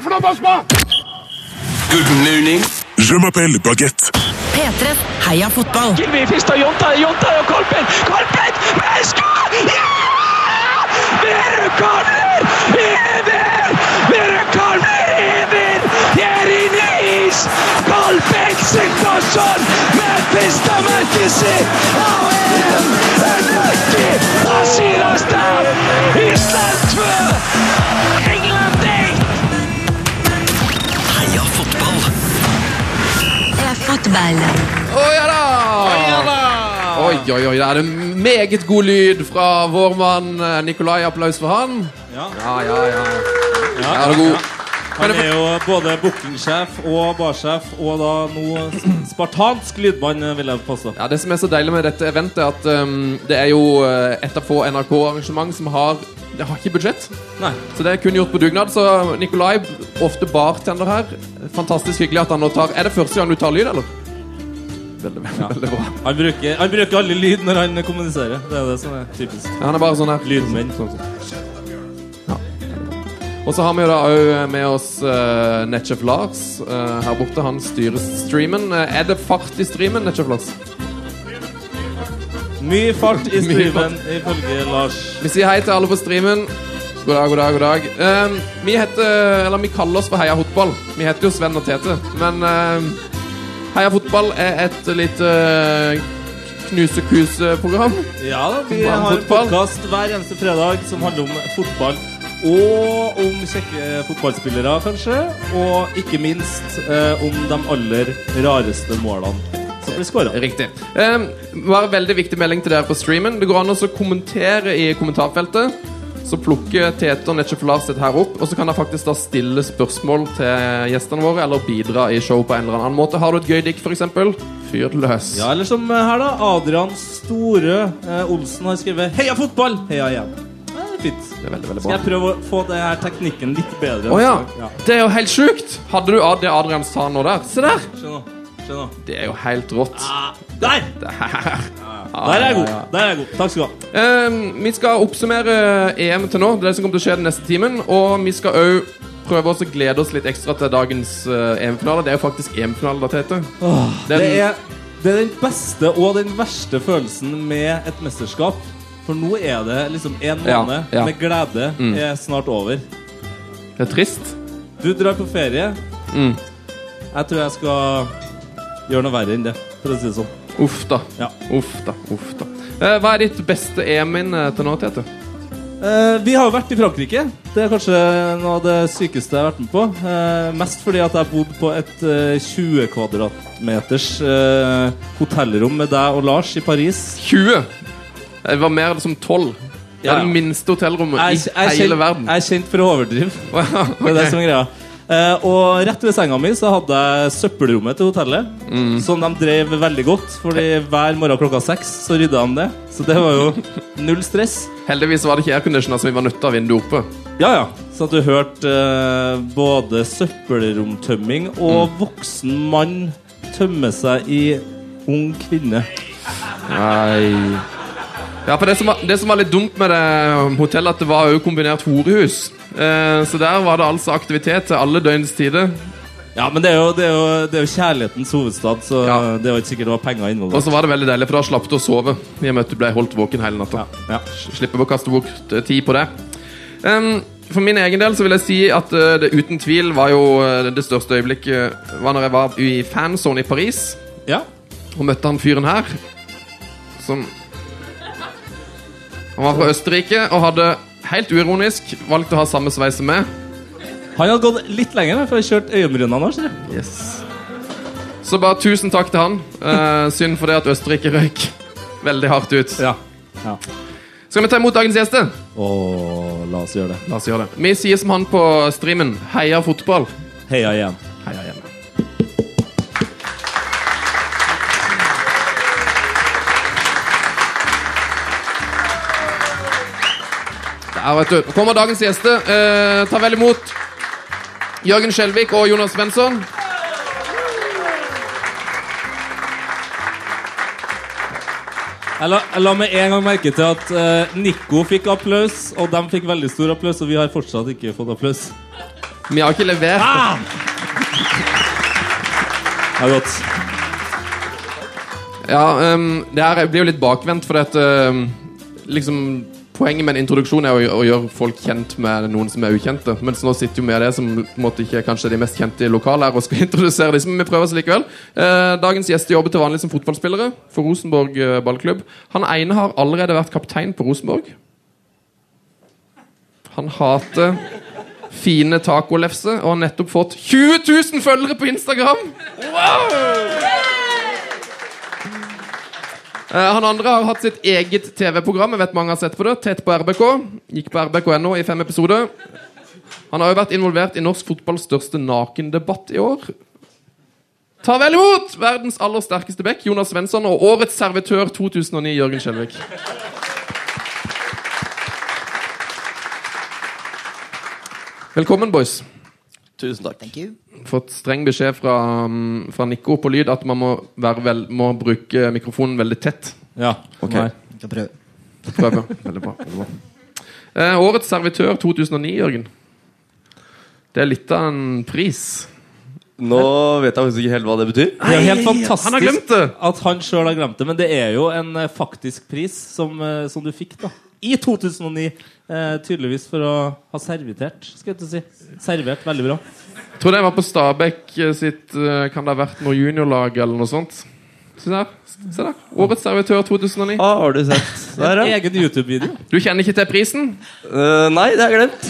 Er for noe, Basma? Good morning. Je m'appelle Baguette. P3 Heia fotball. Gilvi Fista, Jonta, Jonta og Kolpen. Kolpen! Men! Ja! Mere Kalmer! Ever! Mere Kalmer! Ever! Det er is! Kolpen Sigmarsson med pista Merkesi! AM! Merki! Asiras der! Island 2! Fotball. Å ja da! Oi, oi, oi. Det er en meget god lyd fra vår mann eh, Nikolai. Applaus for han. Ja. Ja, ja, ja. Ja, ja, ja. god? Han er jo både bookingsjef og barsjef, og da nå spartansk lydmann, vil jeg påstå. Ja, Det som er så deilig med dette eventet, er at um, det er jo eh, et av få NRK-arrangement som har Det har ikke budsjett. Nei. Så det er kun gjort på dugnad. Så Nikolai, ofte bartender her. Fantastisk hyggelig at han nå tar Er det første gang du tar lyd, eller? Veldig, veldig, veldig bra. Han bruker, han bruker alle lyd når han kommuniserer. Det er det som er typisk. Ja, han er bare sånn her. Lydmenn. Og så har vi jo da òg med oss uh, Netchef Lars uh, her borte. Han styrer streamen. Eh, er det fart i streamen, Netchef Lars? Mye fart i streamen, ifølge Lars. Vi sier hei til alle på streamen. God dag, god dag, god dag. Eh, vi heter Eller vi kaller oss for Heia Fotball. Vi heter jo Sven og Tete. Men eh, Heia Fotball er et lite uh, knuse-kuse-program. Ja da, vi har en podkast hver eneste fredag som handler om fotball. Og om kjekke fotballspillere, kanskje. Og ikke minst eh, om de aller rareste målene som blir skåra. Riktig. Eh, bare veldig viktig melding til dere på streamen. Det går an å kommentere i kommentarfeltet. Så plukker Tete og Netchef Lars dette her opp, og så kan dere faktisk da stille spørsmål til gjestene våre, eller bidra i show på en eller annen måte. Har du et gøy dikt, f.eks.? Fyr løs. Ja, eller som her, da. Adrian Store eh, Olsen har skrevet 'Heia fotball'! Heia igjen. Det er fint. Det er veldig, veldig Skal jeg prøve å få det her teknikken litt bedre? Oh, ja. ja. Det er jo helt sjukt! Hadde du av det Adrian sa nå der? Se der! Skjønner. Det er jo helt rått. Ah, der! Det her. Der er jeg god. Der er jeg god. Takk skal du ha. Eh, vi skal oppsummere EM til nå. Det er det som kommer til å skje den neste timen. Og vi skal òg prøve oss å glede oss litt ekstra til dagens eh, EM-finale. Det er jo faktisk EM-finale, da, Tete. Det Den- er, det er den beste og den verste følelsen med et mesterskap. For nå er det liksom en Ja, måned ja. med glede Mm. er snart over. Det er trist. Du drar på ferie. Mm. Jeg tror jeg skal gjøre noe verre enn det, for å si det sånn. Uff da. Ja. Uff da. Uff da. Eh, hva er ditt beste EM-minne til nå, Tete? Eh, vi har jo vært i Frankrike. Det er kanskje noe av det sykeste jeg har vært med på. Eh, mest fordi at jeg bodde på et eh, 20 kvadratmeters eh, hotellrom med deg og Lars i Paris. 20! Det var mer som 12. Det er det minste hotellrommet Jeg, i jeg, hele verden. jeg er kjent for å overdrive. okay. Det er det som er greia. Eh, og rett ved senga mi så hadde jeg søppelrommet til hotellet. Mm. Som de drev veldig godt, Fordi hver morgen klokka seks så rydda de det. Så det var jo null stress. Heldigvis var det ikke airconditioner, så vi var nødt til å ha vinduet oppe. Ja, ja. Så at du hørte eh, både søppelromtømming og Mm. voksen mann tømme seg i ung kvinne. Nei Ja, for det som, var, det som var litt dumt med det hotellet, at det var jo kombinert horehus. Eh, så der var det altså aktivitet til alle døgnets tider. Ja, men det er jo, det er jo, det er jo kjærlighetens hovedstad, så Ja. det var ikke sikkert det var penger Og så var det veldig deilig, for da slapp du å sove. I og med at du ble holdt våken hele natta. Ja. Slipper å kaste bort tid på det. Um, for min egen del så vil jeg si at eh, det uten tvil var jo eh, det største øyeblikket var når jeg var i fanzone i Paris ja. og møtte han fyren her. Som Han var fra Østerrike og hadde helt uironisk valgt å ha samme sveis som meg. Han hadde gått litt lenger for å kjørte kjørt øyenbrynene hans. jeg. Yes. Så bare tusen takk til han. Eh, synd for det at Østerrike røyk veldig hardt ut. Ja. ja. Skal vi ta imot dagens gjester? Og la oss gjøre det. La oss gjøre det. Vi sier som han på streamen. Heia fotball. Heia igjen. Der, vet du. Nå kommer dagens gjester. Eh, ta vel imot Jørgen Skjelvik og Jonas Svensson. Jeg la, jeg la med en gang merke til at eh, Nico fikk applaus, og de fikk veldig stor applaus, og vi har fortsatt ikke fått applaus. Vi har ikke levert. Det er godt. Ja, um, det her blir jo litt bakvendt, for at um, liksom Poenget med en introduksjon er å, å gjøre folk kjent med noen som er ukjente. Mens nå sitter jo vi det som på en måte ikke er kanskje de mest kjente i lokalet her og skal introdusere dem. men vi prøver oss likevel. Eh, dagens gjester jobber til vanlig som fotballspillere for Rosenborg eh, ballklubb. Han ene har allerede vært kaptein på Rosenborg. Han hater fine tacolefse og har nettopp fått 20 000 følgere på Instagram! Eh, Han andre har hatt sitt eget TV-program. Jeg vet mange har sett på det. Tett på RBK. Gikk på rbk.no i fem episoder. Han har jo vært involvert i norsk fotballs største nakendebatt i år. Ta vel imot verdens aller sterkeste bekk, Jonas Svensson, og årets servitør 2009, Jørgen Skjelvik. Velkommen, boys. Tusen takk. Thank you. Fått streng beskjed fra, um, fra Nico på lyd at man må, være vel, må bruke mikrofonen veldig tett. Ja. Ok. Nei. Skal prøve. Prøve. Veldig bra. Veldig bra. Eh, årets servitør 2009, Jørgen. Det er litt av en pris. Nå vet jeg faktisk ikke helt hva det betyr. Det er helt fantastisk Han har glemt det! at han sjøl har glemt det, men det er jo en eh, faktisk pris som, eh, som du fikk da i 2009. Eh, tydeligvis for å ha servitert, skal jeg ikke si. Servert veldig bra. Jeg tror det var på Stabæk eh, sitt eh, Kan det ha vært noe juniorlag eller noe sånt? Se der. Se der. Årets servitør 2009. Ah, har du sett der, ja? Egen YouTube-video. Du kjenner ikke til prisen? Uh, nei, det har jeg glemt.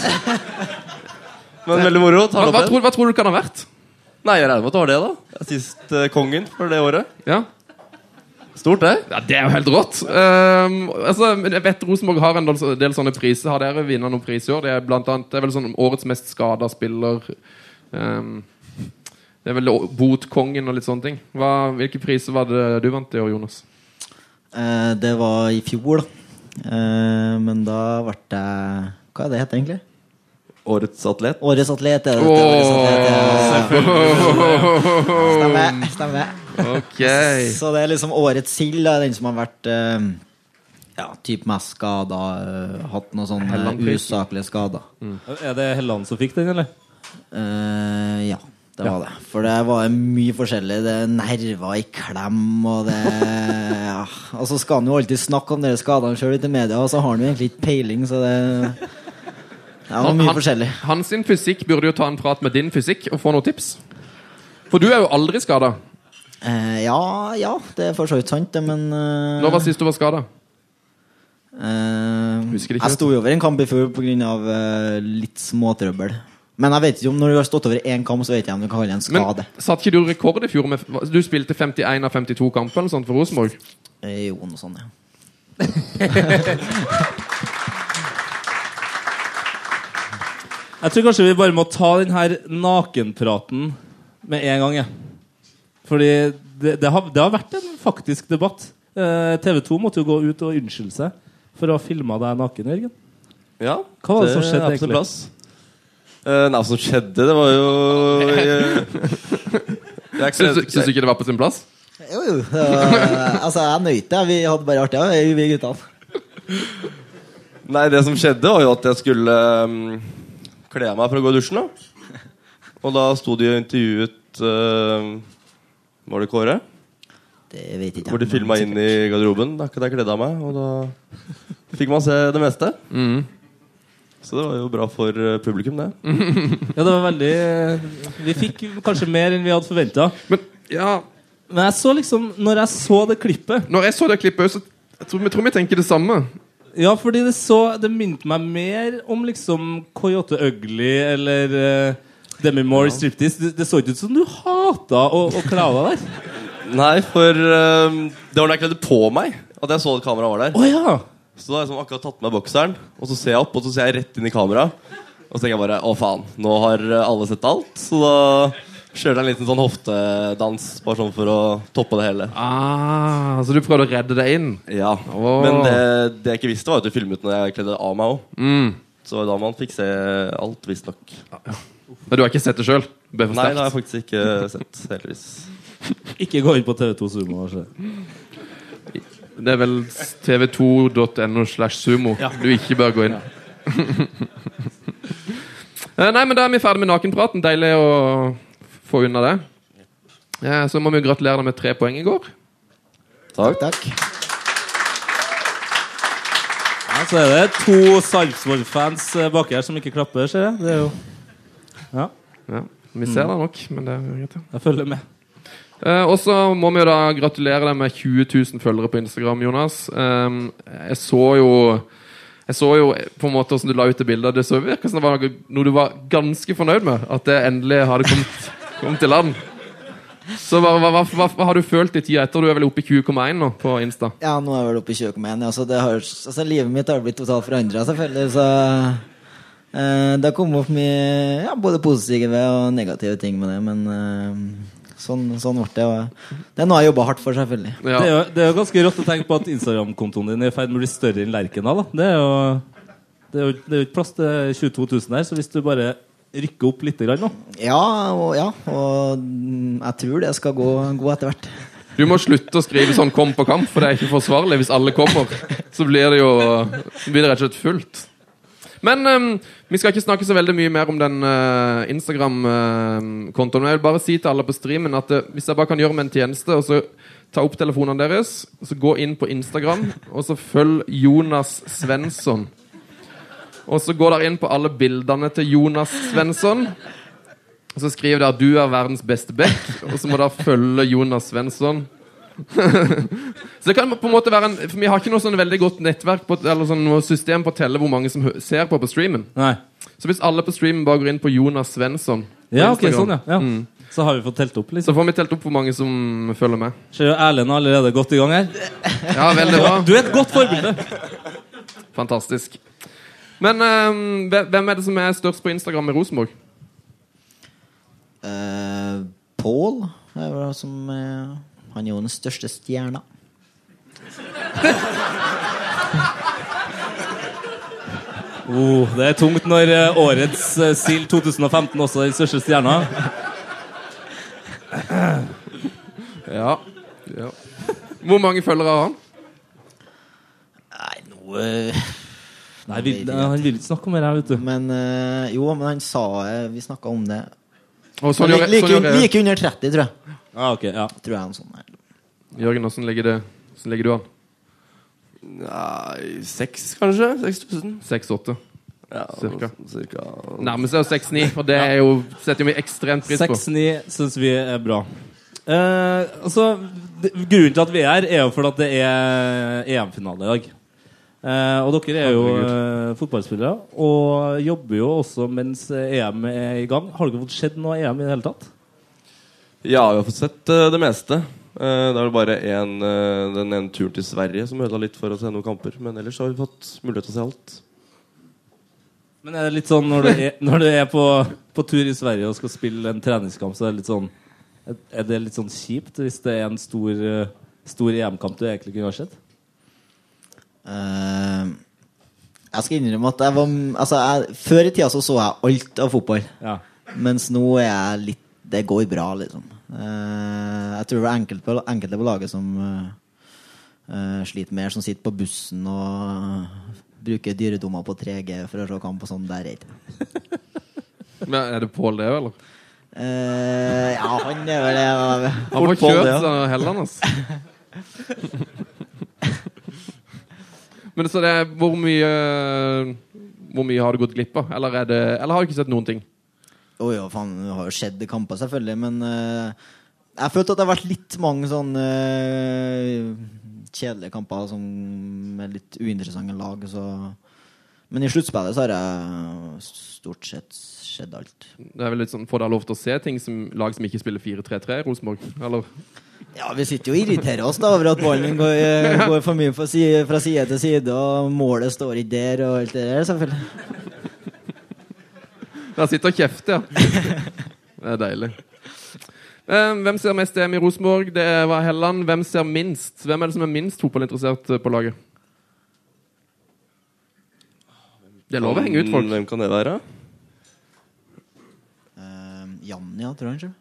Men veldig moro. Hva, hva, tror, hva tror du det kan ha vært? Nei, jeg regner med at det var det, da. Sist uh, kongen for det året. Ja, Stort, det. ja Det er jo helt rått. Um, altså, jeg vet Rosenborg har en del, del sånne priser. Har dere vunnet noen priser i år? Det er blant annet Det er vel sånn årets mest skada spiller. Um, det er vel Botkongen og litt sånne ting. Hva, hvilke priser var det du vant i år, Jonas? Uh, det var i fjor, da. Uh, men da ble det Hva er det heter egentlig? Årets atlet. Årets atlet ja. Årets atlet, ja. Stemmer. stemmer. Ok. Så det er liksom årets sild, den som har vært eh, ja, typ mest skada, eh, hatt noen sånne Helland-prisen. usaklige skader. Er det Helland som fikk den, eller? Uh, ja, det var det. For det var mye forskjellig. Det er nerver i klem, og det ja. Og så skal han jo alltid snakke om de skadene sjøl i media, og så har han jo egentlig ikke peiling, så det Det var mye forskjellig. Hans fysikk burde jo ta en prat med din fysikk og få noen tips. For du er jo aldri skada. Eh, ja, ja, det er for så vidt sant, det, men eh, Når var sist du var skada? eh, Husker ikke, Jeg sto jo over en kamp i fjor pga. Uh, litt småtrøbbel. Men jeg vet ikke om når du har stått over én kamp, så vet jeg om du kan kalle det en Men skade. satt ikke du rekord i fjor? Med, du spilte 51 av 52 kamper eller sånt for Rosenborg? Eh, jo, noe sånt, ja. Jeg tror kanskje vi bare må ta den her nakenpraten med en gang. Ja. Fordi det, det, har, det har vært en faktisk debatt. Eh, TV 2 måtte jo gå ut og unnskylde seg for å ha filma deg naken, Jørgen. Ja, Hva var det som skjedde på sin egentlig? plass. Eh, nei, hva som skjedde, det var jo eh, Det er ikke Syns, du- ikke det var på sin plass? Jo, jo. Uh, altså, jeg nøt det. Vi hadde bare artig, ja, vi guttene. Nei, det som skjedde, var jo at jeg skulle um, kle av meg for å gå i dusjen. da Og da sto de og intervjuet uh, Var det Kåre? Det vet ikke. Hvor de filma inn i garderoben. Da ikke jeg kledde av meg. Og da fikk man se det meste. Mm. Så det var jo bra for uh, publikum, det. Ja, det var veldig Vi fikk kanskje mer enn vi hadde forventa. Men ja, Men jeg så liksom Når jeg så det klippet når jeg så det klippet, så jeg tror, jeg tror vi tenker det samme. Ja, fordi det så Det minte meg mer om liksom Coyote Ugly eller uh, Demi Moore Striptease. Det, det så ikke ut som du hata å, å kle av deg der. Nei, for um, det var da jeg kledde på meg at jeg så at kameraet var der. Oh, ja! Så da har jeg liksom akkurat tatt på meg bokseren, og så ser jeg opp, og så ser jeg rett inn i kamera. Og så tenker jeg bare å faen, nå har uh, alle sett alt. Så da kjørte jeg en liten sånn hoftedans bare sånn for å toppe det hele. Ah, så du prøvde å redde det inn? Ja, Oh. Men det, det jeg ikke visste, var at du filmet når jeg kledde av meg òg. Mm. Så det da man fikk se alt, visstnok. Men du har ikke sett det sjøl? Nei, det har jeg faktisk ikke sett, heldigvis. Ikke gå inn på TV2 Sumo. og se. Det er vel tv2.no slash sumo du ikke bør gå inn. Eh, Nei, men Da er vi ferdig med nakenpraten. Deilig å få unna det. Ja, Så må vi gratulere deg med tre poeng i går. Takk. Takk. Ja, så er det to Sarpsborg-fans eh, baki her som ikke klapper, ser jeg. Det er jo Ja, Ja, Vi ser det nok, men det er greit. jeg følger med. Eh, og så må vi jo da gratulere deg med 20 000 følgere på Instagram, Jonas. Eh, jeg så jo Jeg så jo på en måte hvordan du la ut det bildet. Det så virka som det var noe du var ganske fornøyd med. At det endelig hadde kommet, kommet til land. Så hva, hva, hva, hva, hva har du følt i tida etter? Du er vel oppe i 20,1 nå på Insta? Ja, nå er jeg vel oppe i 20,1. Altså, altså, livet mitt har blitt totalt forandra, selvfølgelig. Så det har kommet opp mye ja, både positive og negative ting med det. Men eh, sånn, sånn ble det. Og det er noe jeg jobba hardt for, selvfølgelig. Det, er jo, det er jo ganske rått å tenke på at Instagram-kontoen din er i ferd med å bli større enn Lerkendal. Det er jo det er jo, ikke plass til 22 000 her, så hvis du bare rykker opp litt grann nå Ja, og, ja, og mm, jeg tror det skal gå, gå etter hvert. Du må slutte å skrive sånn 'kom på kamp', for det er ikke forsvarlig. Hvis alle kommer, så blir det jo blir det rett og slett fullt. Men um, vi skal ikke snakke så veldig mye mer om den uh, Instagram-kontoen. Jeg vil bare si til alle på streamen at uh, hvis jeg bare kan gjøre meg en tjeneste, og så ta opp telefonene deres, så gå inn på Instagram, og så følg Jonas Svensson. Og så går dere inn på alle bildene til Jonas Svensson. Og så skriver dere du er verdens beste back, og så må dere følge Jonas Svensson. Så det kan på en måte være en For vi har ikke noe sånn veldig godt nettverk på, Eller sånn noe system på å telle hvor mange som hø- ser på på streamen. Nei. Så hvis alle på streamen bare går inn på Jonas Svensson på Ja, ok, Instagram, sånn, ja. ja. Så har vi fått telt opp, Så liksom. får vi telt opp hvor mange som følger med. Ser jo Erlend er allerede godt i gang her. Ja, veldig bra. Du er et godt forbilde. Fantastisk. Men ehm, hve- hvem er det som er størst på Instagram i Rosenborg? Uh, Pål er vel som eh, Han er jo den største stjerna. Oh, det er tungt når eh, årets uh, SIL 2015 også er den største stjerna. Ja. ja. Hvor mange følgere har han? Nei, noe eh, Nei, vi, Han vil ikke snakke om det her, vet du. Men eh, jo, men han sa eh, Vi snakka om det. Og så like, gjør, like, sånn gjør, like under 30, tror jeg. Ah, ok, ja. Tror jeg han sånn her. Jørgen, hvordan ligger, ligger du an? Nei, seks, kanskje? 6000? 6-8. Ja, Cirka. cirka. Nærmer seg jo 6-9, og det er jo, setter vi ekstremt pris på. 6-9 syns vi er bra. Eh, altså, det, grunnen til at vi er her, er jo fordi at det er EM-finale i dag. Eh, og dere er jo eh, fotballspillere og jobber jo også mens EM er i gang. Har dere fått sett noe EM i det hele tatt? Ja, vi har fått sett eh, det meste. Uh, det er bare en, uh, den ene turen til Sverige som ødela litt for å se noen kamper. Men ellers har vi fått mulighet til å se alt. Men er det litt sånn når du er, når du er på, på tur i Sverige og skal spille en treningskamp, så er det litt sånn Er det litt sånn kjipt hvis det er en stor, stor EM-kamp du egentlig kunne ha sett? Uh, jeg skal innrømme at jeg var altså jeg, Før i tida så så jeg alt av fotball. Ja. Mens nå er jeg litt Det går bra, liksom. Eh, jeg tror det er enkelte på, enkelte på laget som eh, eh, sliter mer, som sitter på bussen og bruker dyredommer på 3G for å se kamp og sånn. Der er det. Men er det Pål, det, eller? Eh, ja, han er vel det. ja. Han får kjørt kjørt ja. Helland, altså. Men så det er hvor mye Hvor mye har du gått glipp av? Eller, er eller har du ikke sett noen ting? Jo, jo, faen, det har jo skjedd kamper, selvfølgelig, men uh, jeg følte at det har vært litt mange sånne uh, kjedelige kamper som med litt uinteressante lag, så Men i sluttspillet så har det stort sett skjedd alt. Det er vel litt sånn, Får dere lov til å se ting som lag som ikke spiller 4-3-3 i Rosenborg? Eller? Ja, vi sitter jo og irriterer oss da over at ballen går, eh, går for mye fra side, fra side til side, og målet står ikke der, og alt det der, selvfølgelig. Der sitter og kjefter, ja. Det er deilig. Eh, Hvem ser mest EM i Rosenborg? Det var Helland. Hvem ser minst? Hvem er det som er minst fotballinteressert eh, på laget? Det er lov å henge ut folk. Hvem kan det være? Uh, Janja, tror jeg.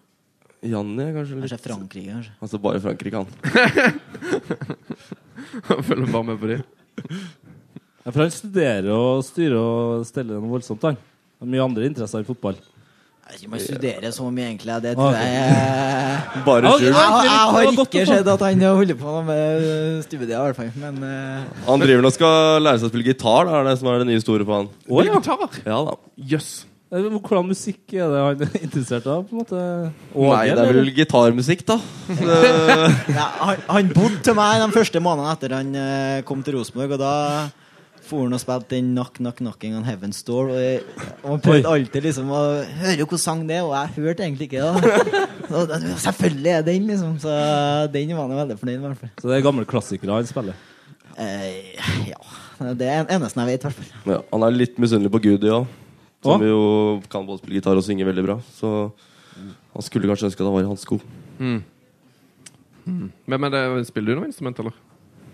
Janni er kanskje litt Kanskje Frankrike, kanskje. Altså bare Frankrike, han. Følger bare med på de. Ja, for han studerer og styrer og steller noe voldsomt, han. Mye andre interesser i fotball. Jeg ikke jeg studerer så mye, egentlig. Det tror jeg jeg, Bare skjul. ja. jeg, jeg har Det ikke sett at han holder på med studier, i hvert fall. Men uh. Han driver nå skal lære seg å spille gitar. Da, er det som er det nye store på han. Å, ja. Ja da. Jøss. Eh, Hvordan musikk er det han er interessert av? på en måte? Nei, det er vel gitarmusikk, da. Ja, han, han bodde til meg de første månedene etter han eh, kom til Rosenborg, og da for han og spilte den Knock Knock Knocking on Heaven's Door. Og, jeg, og han prøvde alltid liksom å høre hvilken sang det er, og jeg hørte egentlig ikke det. Det- selvfølgelig er den, liksom. Så den var han veldig fornøyd med. Så det er gamle klassikere han spiller. Eh, ja. Det er det eneste jeg vet, i hvert fall. ja, han er litt misunnelig på Gud, òg. Som jo kan både spille gitar og synge veldig bra. Så han skulle kanskje ønske han var i hans sko. Hvem er det, Spiller du noe instrument, eller?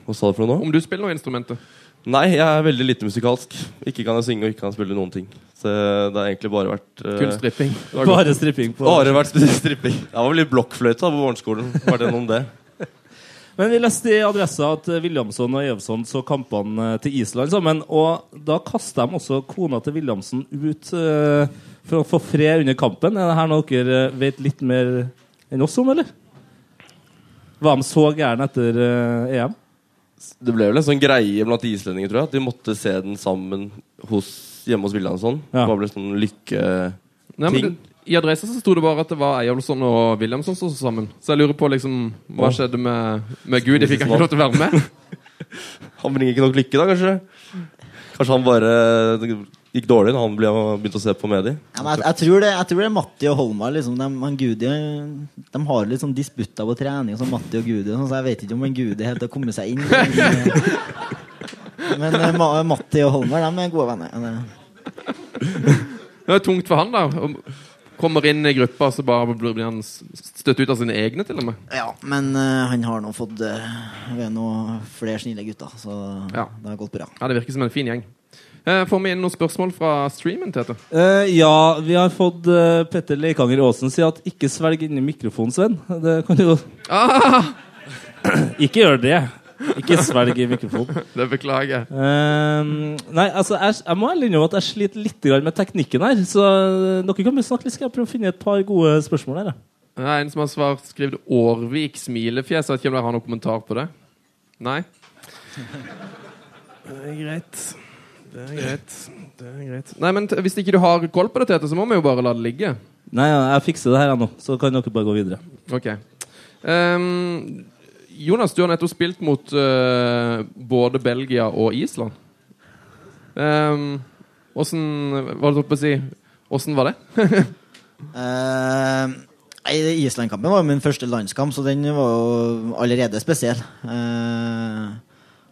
Hva sa du for noe nå? Om du spiller noe instrumenter? Nei, jeg er veldig lite musikalsk. Ikke kan jeg synge og ikke kan jeg spille noen ting. Så det har egentlig bare vært uh, Kun stripping? Bare stripping på Bare vært stripping. Jeg var vel litt blokkfløyte på barneskolen. Var det noe om det? Men vi leste i adressa at eh, Williamson og Evson så kampene eh, til Island sammen. Og da kasta de også kona til Williamson ut uh, for å få fred under kampen. Er det her noe dere eh, vet litt mer enn oss om, eller? Var de så gærne etter uh, EM? Det ble vel en sånn greie blant islendinger, tror jeg. At de måtte se den sammen hos, hjemme hos Williamson. Ja. Det var vel en sånn lykke... Nei, men det, I adressa så sto det bare at det var Eyolfsson og Williamson som sto sammen. Så jeg lurer på liksom hva skjedde med, med Gud? De fikk ikke lov til å være med? Han bringer ikke nok lykke, da, kanskje? Kanskje han bare gikk dårlig da han ble, begynte å se på medier? Ja, men jeg, jeg, tror det, jeg tror det er Matti og Holmar. Liksom, de, Gudi, de har litt sånn disputter på trening, som Matti og Gudi. sånn, Så jeg vet ikke om en Gudi helt har kommet seg inn. Men, men eh, Ma- Matti og Holmar de er gode venner. Det- Det er tungt for han, da. Kommer inn i gruppa, så bare blir blir han støtt ut av sine egne, til og med. Ja, men uh, han har nå fått uh, ved noe flere snille gutter, så Ja. det har gått bra. Ja, Det virker som en fin gjeng. Eh, får vi inn noen spørsmål fra streamen, Tete? Uh, ja, vi har fått uh, Petter Leikanger Aasen si at 'ikke svelg inn i mikrofonen, Sven'. Det kan du jo Ah, Ikke gjør det. Ikke svelg i mikrofonen. det beklager jeg. Ehm, nei, altså, jeg, jeg må ærlig innrømme at jeg sliter litt med teknikken her. Så dere kan bare snakke litt, skal jeg prøve å finne et par gode spørsmål her. Det er en som har svart, skrevet 'Årvik smilefjes'. Jeg vet ikke om dere har noen kommentar på det? Nei? Det er greit. Det er greit. Det er greit. Nei, men Hvis ikke du har koll på det, Tete, så må vi jo bare la det ligge. Nei, jeg fikser det her nå, så kan dere bare gå videre. Ok. Um, Jonas, du har nettopp spilt mot uh, både Belgia og Island. Um, hvordan, Hva holdt du på å si? Åssen var det? Uh, Island-kampen var jo min første landskamp, så den var jo allerede spesiell. Eh,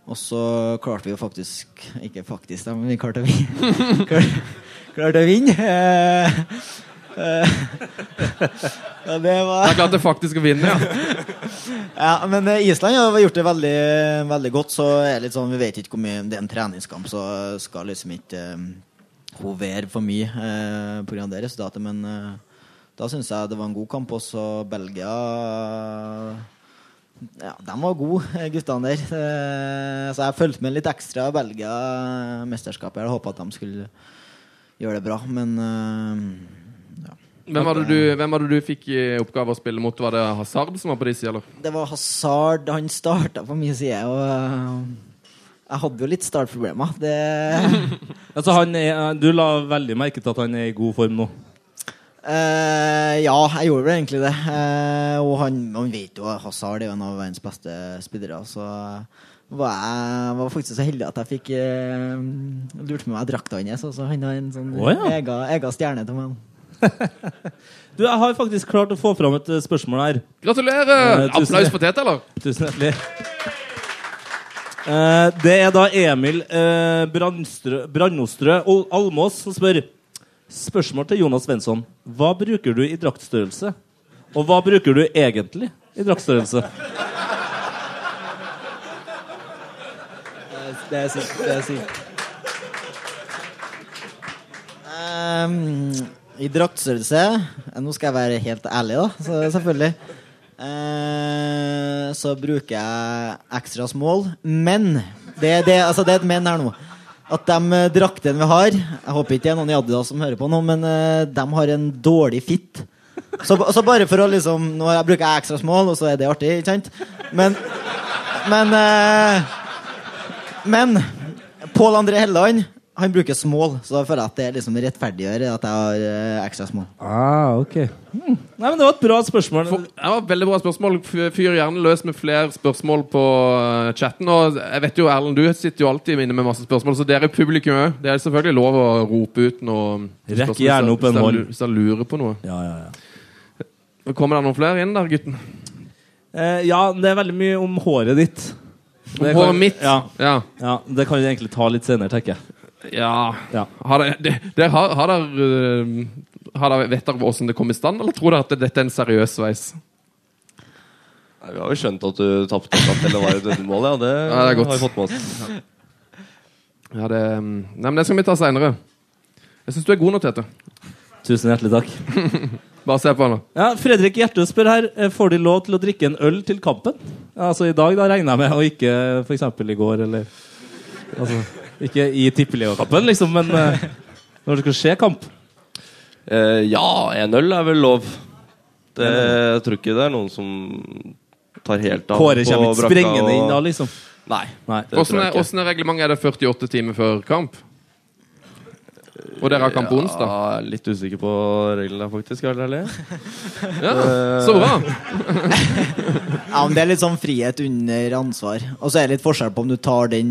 og så klarte vi jo faktisk Ikke faktisk, da, men vi klarte å vinne. Klarte, klarte å vinne. Eh, eh, ja, det var Jeg klarte faktisk å vinne, ja. Ja, men eh, Island har gjort det veldig, veldig godt. Så er det litt sånn, vi vet ikke hvor mye Det er en treningskamp, så skal liksom ikke eh, hovere for mye eh, pga. det resultatet. Men eh, da syns jeg det var en god kamp. Også Belgia de var gode, eh, guttene der. Eh, så jeg fulgte med litt ekstra Belgia-mesterskapet. Jeg håpa at de skulle gjøre det bra, men eh, ja. Hvem var, det du, hvem var det du fikk i oppgave å spille mot? Var det Hazard som var på de sida, eller? Det var Hazard. Han starta på min side, og jeg hadde jo litt startproblemer. Det Altså, han er, du la veldig merke til at han er i god form nå. Eh, Ja, jeg gjorde vel egentlig det. Uh, og han, man vet jo Hazard er jo en av verdens beste spillere, så var jeg var faktisk så heldig at jeg fikk uh, lurt med meg drakta hans. Så han har en sånn oh, ja. egen, egen stjerne til meg. Du, Jeg har faktisk klart å få fram et eh, spørsmål her. Gratulerer! Eh, tusen Applaus på Tete, eller? Tusen hjertelig. Eh, det er da Emil uh, Brannostrø Almås som spør. Spørsmål til Jonas Svensson. Hva bruker du i draktstørrelse? Og hva bruker du egentlig i draktstørrelse? Det er sykt. Det er sykt. Um, I draktstørrelse eh, Nå skal jeg være helt ærlig, da. Så, selvfølgelig. Uh, så bruker jeg ekstra small. Men det, det, altså, det er et men her nå. At de eh, draktene vi har Jeg håper ikke det er noen i Adidas som hører på nå, men eh, de har en dårlig fit. Så, så bare for å liksom Nå bruker jeg ekstra small, og så er det artig, ikke sant? Men Men eh, Men Pål André Helleland han bruker small, så da føler jeg at det liksom rettferdiggjør at jeg har eh, ekstra small. Ah, ok. Hmm. Nei, men Det var et bra spørsmål. For, det var et veldig bra spørsmål. Fyr gjerne løs med flere spørsmål på eh, chatten. Og jeg vet jo, Erlend, du sitter jo alltid inne med masse spørsmål, så dere i publikum òg. Det er selvfølgelig lov å rope ut noe. Rekk gjerne opp en hånd. Hvis dere lurer på noe. Ja, ja, ja. Kommer det noen flere inn der, gutten? Eh, ja, det er veldig mye om håret ditt. Om håret kan- mitt? Ja, Ja. ja, Det kan vi egentlig ta litt senere, tenker jeg. Ja. Ja. Har dere, det, har, har dere, øh, har dere Vet dere hvordan det kom i stand, eller tror dere at dette er en seriøs sveis? Nei, vi har jo skjønt at du tapte eller var et veddemål, ja. Det, Ja, det har vi fått med oss. Ja, det, mm, nei, men det skal vi ta seinere. Jeg syns du er god nå, Tete. Tusen hjertelig takk. Bare se på han nå. Ja, Fredrik Hjertø spør her eh, Får de lov til å drikke en øl til kampen. Ja, altså I dag da regner jeg med, og ikke f.eks. i går. eller altså, Ikke i tippeligakampen, liksom, men uh, når det skal skje kamp. Uh, ja, en øl er vel lov. Det, jeg tror ikke det er noen som tar helt av Kåre kommer ikke sprengende og- inn da, liksom. Nei. Nei. Åssen er, er reglementet? Er det 48 timer før kamp? Og dere har kamp på onsdag? Ja, litt usikker på reglene, faktisk. Ja, så bra! Ja, men Det er litt sånn frihet under ansvar. Og så er det litt forskjell på om du tar den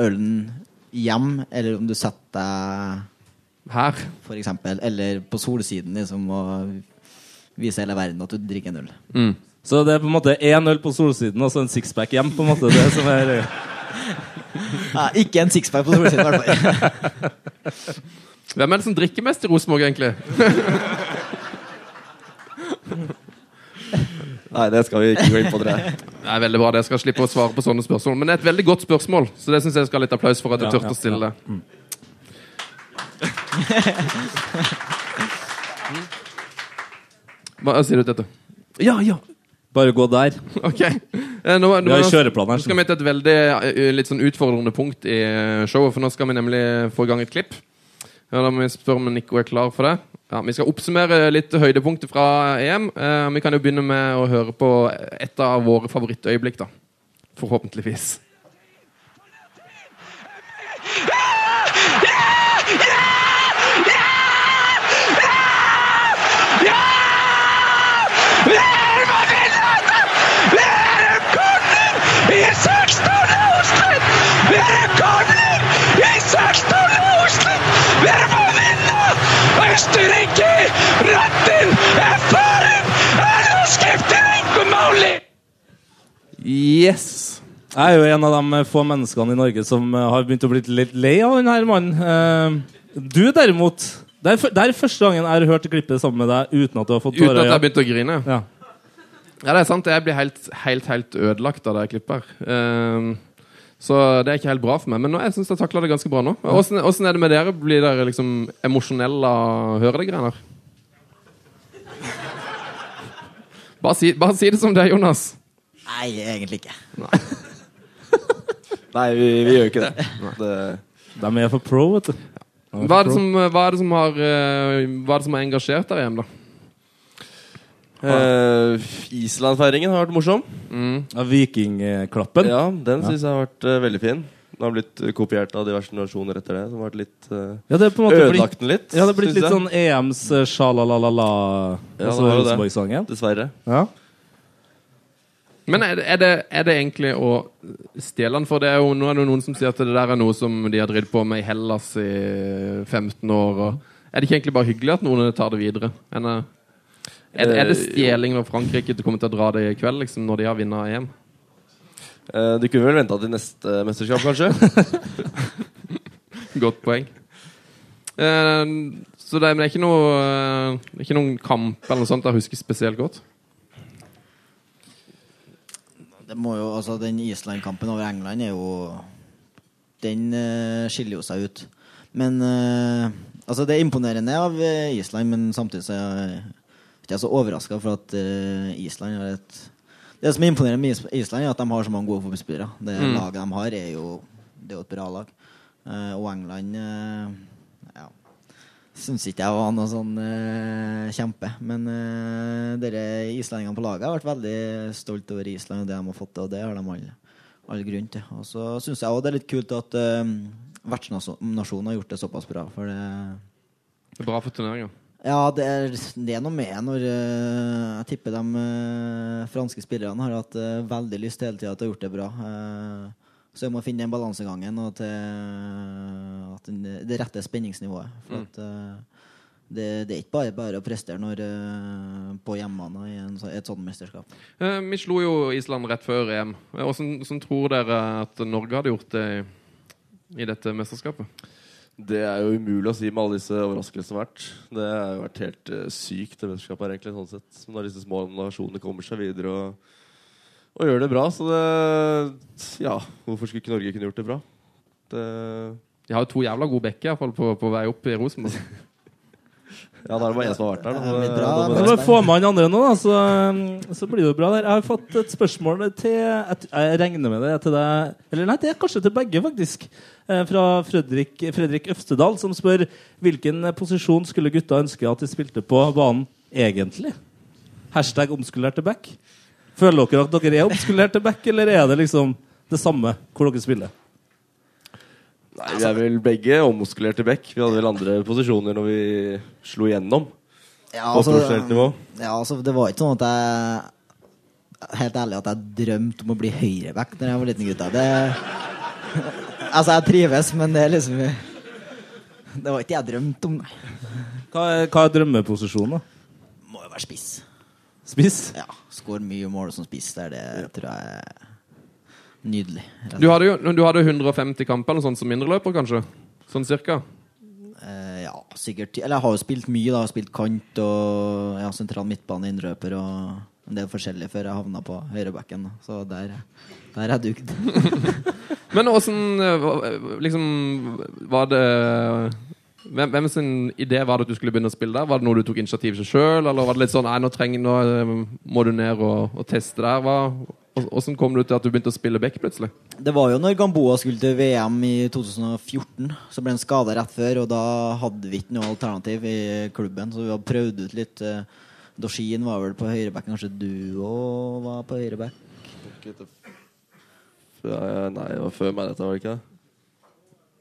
ølen hjem, eller om du setter deg Her. for eksempel, eller på solsiden liksom, og viser hele verden at du drikker en øl. Mm. Så det er på en måte én øl på solsiden og så en sixpack hjem. på en måte det som er Ja, ikke en sixpack på solsiden, i hvert fall. Hvem er det som drikker mest i Rosenborg, egentlig? Nei, det skal vi ikke gå inn på, tror jeg. Det er veldig bra, det. Jeg skal slippe å svare på sånne spørsmål. Men det er et veldig godt spørsmål, så det syns jeg skal ha litt applaus for at jeg Ja, turte å stille det. Hva sier du til dette? Ja, ja. Bare gå der. Ok. Nå, Nå, Vi har kjøreplan her, Nå skal vi til et veldig eh, litt sånn utfordrende punkt i eh, showet, for nå skal vi nemlig få i gang et klipp. Ja, da må vi spørre om Nico er klar for det. Ja, Vi skal oppsummere litt høydepunkter fra EM. Eh, vi kan jo begynne med å høre på et av våre favorittøyeblikk, da. Forhåpentligvis. Vi er en corner i 16 Oslo! Vi är en corner i 16 Oslo! Värma Østerrike Österrike! Ratten er på målet! Yes! Jeg er jo en av de få menneskene i Norge som eh, har begynt å bli litt lei av denne mannen. Eh, Du derimot Det er, det er første gangen jeg har hørt klippet sammen med deg uten at du har fått tårer. Uten at jeg har begynt å grine. Ja. Ja, det er sant. Jeg blir helt, helt, helt ødelagt av det klippet her. Ehm, så det er ikke helt bra for meg. Men nå, jeg syns jeg takla det ganske bra nå. Åssen er det med dere? Blir dere liksom emosjonelle av å høre de greiene her? Bare si, bare si det som det er, Jonas. Nei, egentlig ikke. Nei, vi, vi gjør ikke det. det De er for pro, vet du. Hva er for pro. som, hva er det som, har, eh, hva er det som har engasjert dere hjemme, da? Eh, Island-feiringen har vært morsom. Mm. Vikingklappen. Ja, den syns jeg har vært uh, veldig fin. Den har blitt kopiert av diverse nasjoner etter det. Som har vært litt uh, Ja, det er på en måte blitt, Ødelagt den litt. ja, det er blitt litt jeg. sånn EMs sjalalala Ja, Altså. Rosenborg-sangen. Dessverre. Ja. Men er det, er, det, er det egentlig å stjele den? For det er jo, nå er det jo noen som sier at det der er noe som de har drevet på med i Hellas i 15 år. Og er det ikke egentlig bare hyggelig at noen tar det videre? Enn, er, det- er det stjeling når Frankrike kommer til å dra det i kveld, liksom, når de har vunnet EM? Uh, de kunne vel venta til neste mesterskap, kanskje? Godt poeng. Uh, så det, men det er ikke noe eh, det er ikke noen kamp eller noe sånt jeg husker spesielt godt? Det må jo, altså Den Island-kampen over England er jo Den uh, skiller jo seg ut. Men uh, altså det er imponerende av eh, Island, men samtidig så er ikke så overraska for at eh, Island har et Det som imponerer med Island, er at de har så mange gode fotballspillere. Det Mm. laget de har, er jo Det er jo et bra lag. Eh, og England eh, ja. Syns ikke jeg var noe sånn eh, kjempe. Men uh, dere islendingene på laget har vært veldig stolt over Island og det de har fått til, og det har de all, all grunn til. Og så syns jeg også det er litt kult at uh, vertsnasjonen har gjort det såpass bra. For det Det er bra for turneringa. Ja, det er, det er noe med når uh, Jeg tipper de uh, franske spillerne har hatt uh, veldig lyst hele tida til å ha gjort det bra. Eh, så jeg må finne den balansegangen og til at det rette spenningsnivået. For at eh, det, det er ikke bare bare å prestere når, eh, på hjemmebane i en, et sånt mesterskap. Eh, vi slo jo Island rett før EM. Eh, Hvordan, hvordan tror dere at Norge hadde gjort det i, i dette mesterskapet? Det er jo umulig å si med alle disse overraskelsene vært. Det har jo vært helt uh, sykt, det mesterskapet her, egentlig. sånn sett. Når disse små nasjonene kommer seg videre og, og gjør det bra. Så det Ja, hvorfor skulle ikke Norge kunne gjort det bra? Det, De har jo to jævla gode bekker iallfall på, på vei opp i Rosenborg. ja, da er det bare én som har vært der. Det er Da. bra, Da Når vi får med han andre nå, da, så, så blir det jo bra der. Jeg har fått et spørsmål til Jeg, regner med det er til deg Eller nei, det er kanskje til begge, faktisk. Eh, Fra Fredrik, Fredrik Øvstedal, som spør hvilken posisjon skulle gutta ønske at de spilte på banen egentlig? Hashtag omskulert til back. Føler dere at dere er omskulert til back, eller er det liksom det samme hvor dere spiller? Nei, Vi er vel begge ommuskulerte back. Vi hadde vel andre posisjoner når vi slo igjennom. Ja, På altså, profesjonelt nivå. Ja, altså, det var ikke sånn at jeg Helt ærlig at jeg drømte om å bli høyreback Når jeg var liten gutt. Det, altså, jeg trives, men det er liksom Det var ikke jeg drømte om, nei. Hva er, hva er drømmeposisjonen, da? Må jo være spiss. Spiss? Ja, Skåre mye mål som spiss Det er det tror jeg nydelig. Du hadde jo du hadde 150 kamper eller sånt som indreløper, kanskje? Sånn cirka? Eh, ja, sikkert. Eller jeg har jo spilt mye, da. Jeg har spilt kant og ja, sentral midtbane, innrøper og en del forskjellig før jeg havna på høyrebacken. Så der, der er dugd. Men åssen liksom Var det hvem, hvem sin idé var det at du skulle begynne å spille der? Var det noe du tok initiativ til sjøl, eller var det litt sånn nå, trenger, nå eh, må du ned og, og teste der? Hva, åssen kom du til at du begynte å spille back plutselig? Det var jo når Gamboa skulle til VM i 2014. Så ble han skada rett før, og da hadde vi ikke noe alternativ i klubben. Så vi hadde prøvd ut litt. eh, var vel på høyreback. Kanskje du òg var på høyreback? Ja, nei, det var før meg, dette, var det ikke det?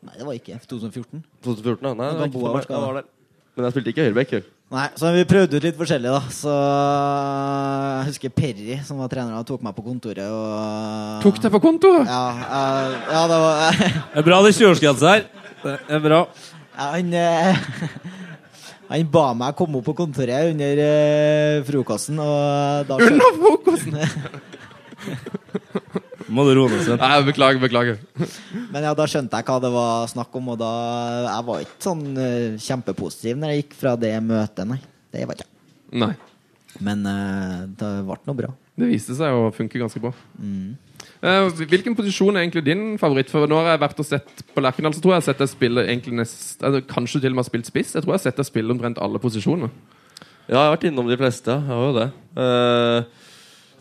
Nei, det var ikke 2014. 2014, ja. Nei, det var. Var der. Men jeg spilte ikke høyreback. Jeg. Nei, så vi prøvde ut litt forskjellig, da. Så jeg husker Perry, som var trener, tok meg på kontoret og Tok deg på kontoret? Ja, eh, ja det var Det er bra det er 20-årsgrense her. Det er bra. Ja, Han, eh, han ba meg komme opp på kontoret under eh, frokosten, og da Under frokosten! Må du roe deg, Sven. Nei, beklager, beklager. Men ja, da skjønte jeg hva det var snakk om, og da Jeg var ikke sånn uh, kjempepositiv når jeg gikk fra det møtet, nei. Det var ikke jeg. Nei. Men uh, det ble noe bra. Det viste seg å funke ganske bra. Eh, hvilken posisjon er egentlig din favoritt? For Nå har jeg vært og sett på Lerkendal, så tror jeg jeg har sett deg spille egentlig nest, altså, Kanskje til og med har spilt spiss. Jeg tror jeg har sett deg spille omtrent alle posisjoner. Ja, jeg har vært innom de fleste. Jeg har jo det. Eh,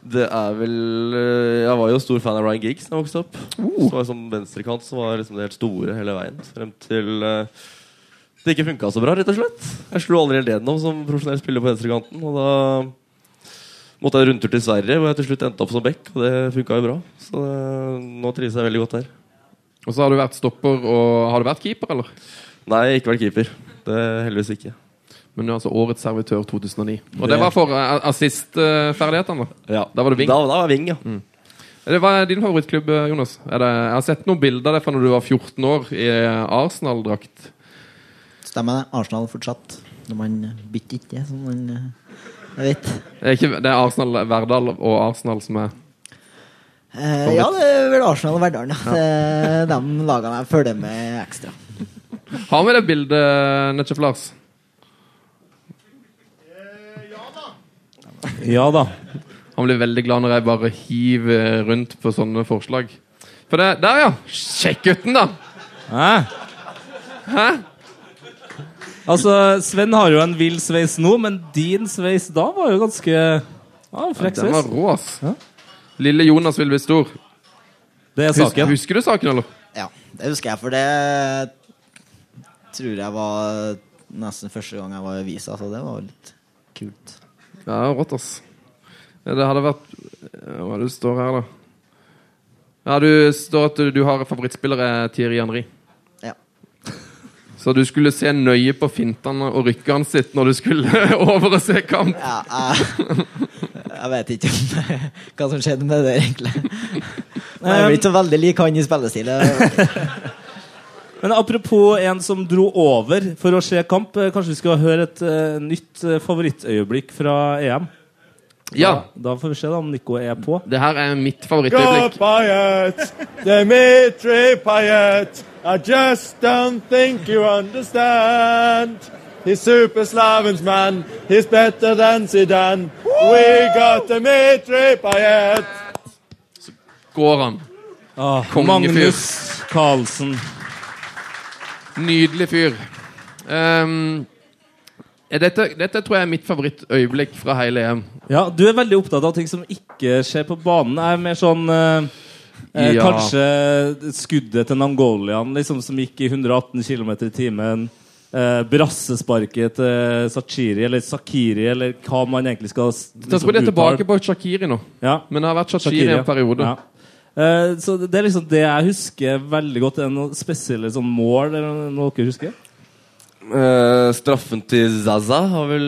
det er vel eh, Jeg var jo stor fan av Ryan Giggs da jeg vokste opp. Så var jeg som venstrekant som var liksom det helt store hele veien. Frem til uh, det ikke funka så bra, rett og slett. Jeg slo aldri helt gjennom som profesjonell spiller på venstrekanten. Og da måtte jeg en rundtur til Sverige, hvor jeg til slutt endte opp som back. Og det funka jo bra. Så eh, nå trives jeg veldig godt her. Og så har du vært stopper og Har du vært keeper, eller? Nei, ikke vært keeper. Det heldigvis ikke. Men du er altså årets servitør 2009. Og det var for uh, assistferdighetene, da? Ja. Da var det Ving. Da, da var Ving, ja. Det var din favorittklubb, eh, Jonas? Er det, jeg har sett noen bilder av deg fra når du var 14 år i eh, Arsenal-drakt. Stemmer det. Arsenal fortsatt. Når man bytter ikke, som man eh, jeg vet. Det er, ikke, det er Arsenal Verdal og Arsenal som er Eh, ja, det er vel Arsenal og Verdal, Ja. Det er de lagene jeg følger med ekstra. Har vi det bildet, Netchef Lars? Ja da. Han blir veldig glad når jeg bare hiver rundt på sånne forslag. For det, Der, ja! Sjekk gutten, da! Hæ? Hæ? Altså, Sven har jo en vill sveis nå, men din sveis da var jo ganske ja, Frekk Den var rå, ass. Ja. Lille Jonas vil bli stor. Det er Husker, saken. husker du saken, eller? Ja, Det husker jeg, for det tror jeg var nesten første gang jeg var i avisa, så det var litt kult. Ja, rått, ass. Det hadde vært Hva er det du står her, da? Ja, du står at du, har favorittspillere Thierry Henry. Ja. Så du skulle se nøye på fintene og rykkene sitt når du skulle over og se kamp. ja jeg, jeg vet ikke om hva som skjedde med det, egentlig. Jeg blir ikke så veldig lik han i spillestil. Men apropos en som dro over for å se kamp, eh, kanskje vi skal høre et uh, nytt eh, favorittøyeblikk fra EM? Ja, Da får vi se da om Nico er på. det her er mitt favorittøyeblikk. Payet, Dimitri Payet. I just don't think you understand. He's super Slavens man. He's better than Zidane. We got Dimitri Payet. Så Går han. Ah, Kongefyr. Magnus Carlsen. Nydelig fyr. Er dette, dette tror jeg er mitt favorittøyeblikk fra hele EM. Ja, du er veldig opptatt av ting som ikke skjer på banen. Jeg er mer sånn eh, eh, Ja. Kanskje skuddet til Nangolian, liksom, som gikk i 118 km i timen. Eh, brassesparket til Sakiri, eller Sakiri, eller hva man egentlig skal liksom, Jeg tror de er tilbake på Shakiri nå. Ja. Men det har vært Shakiri, Shaqiri, i en periode. Ja. Eh, så det er liksom det jeg husker veldig godt. Er det noen spesielle sånn mål eller noe dere husker? Uh, straffen til Zaza har vel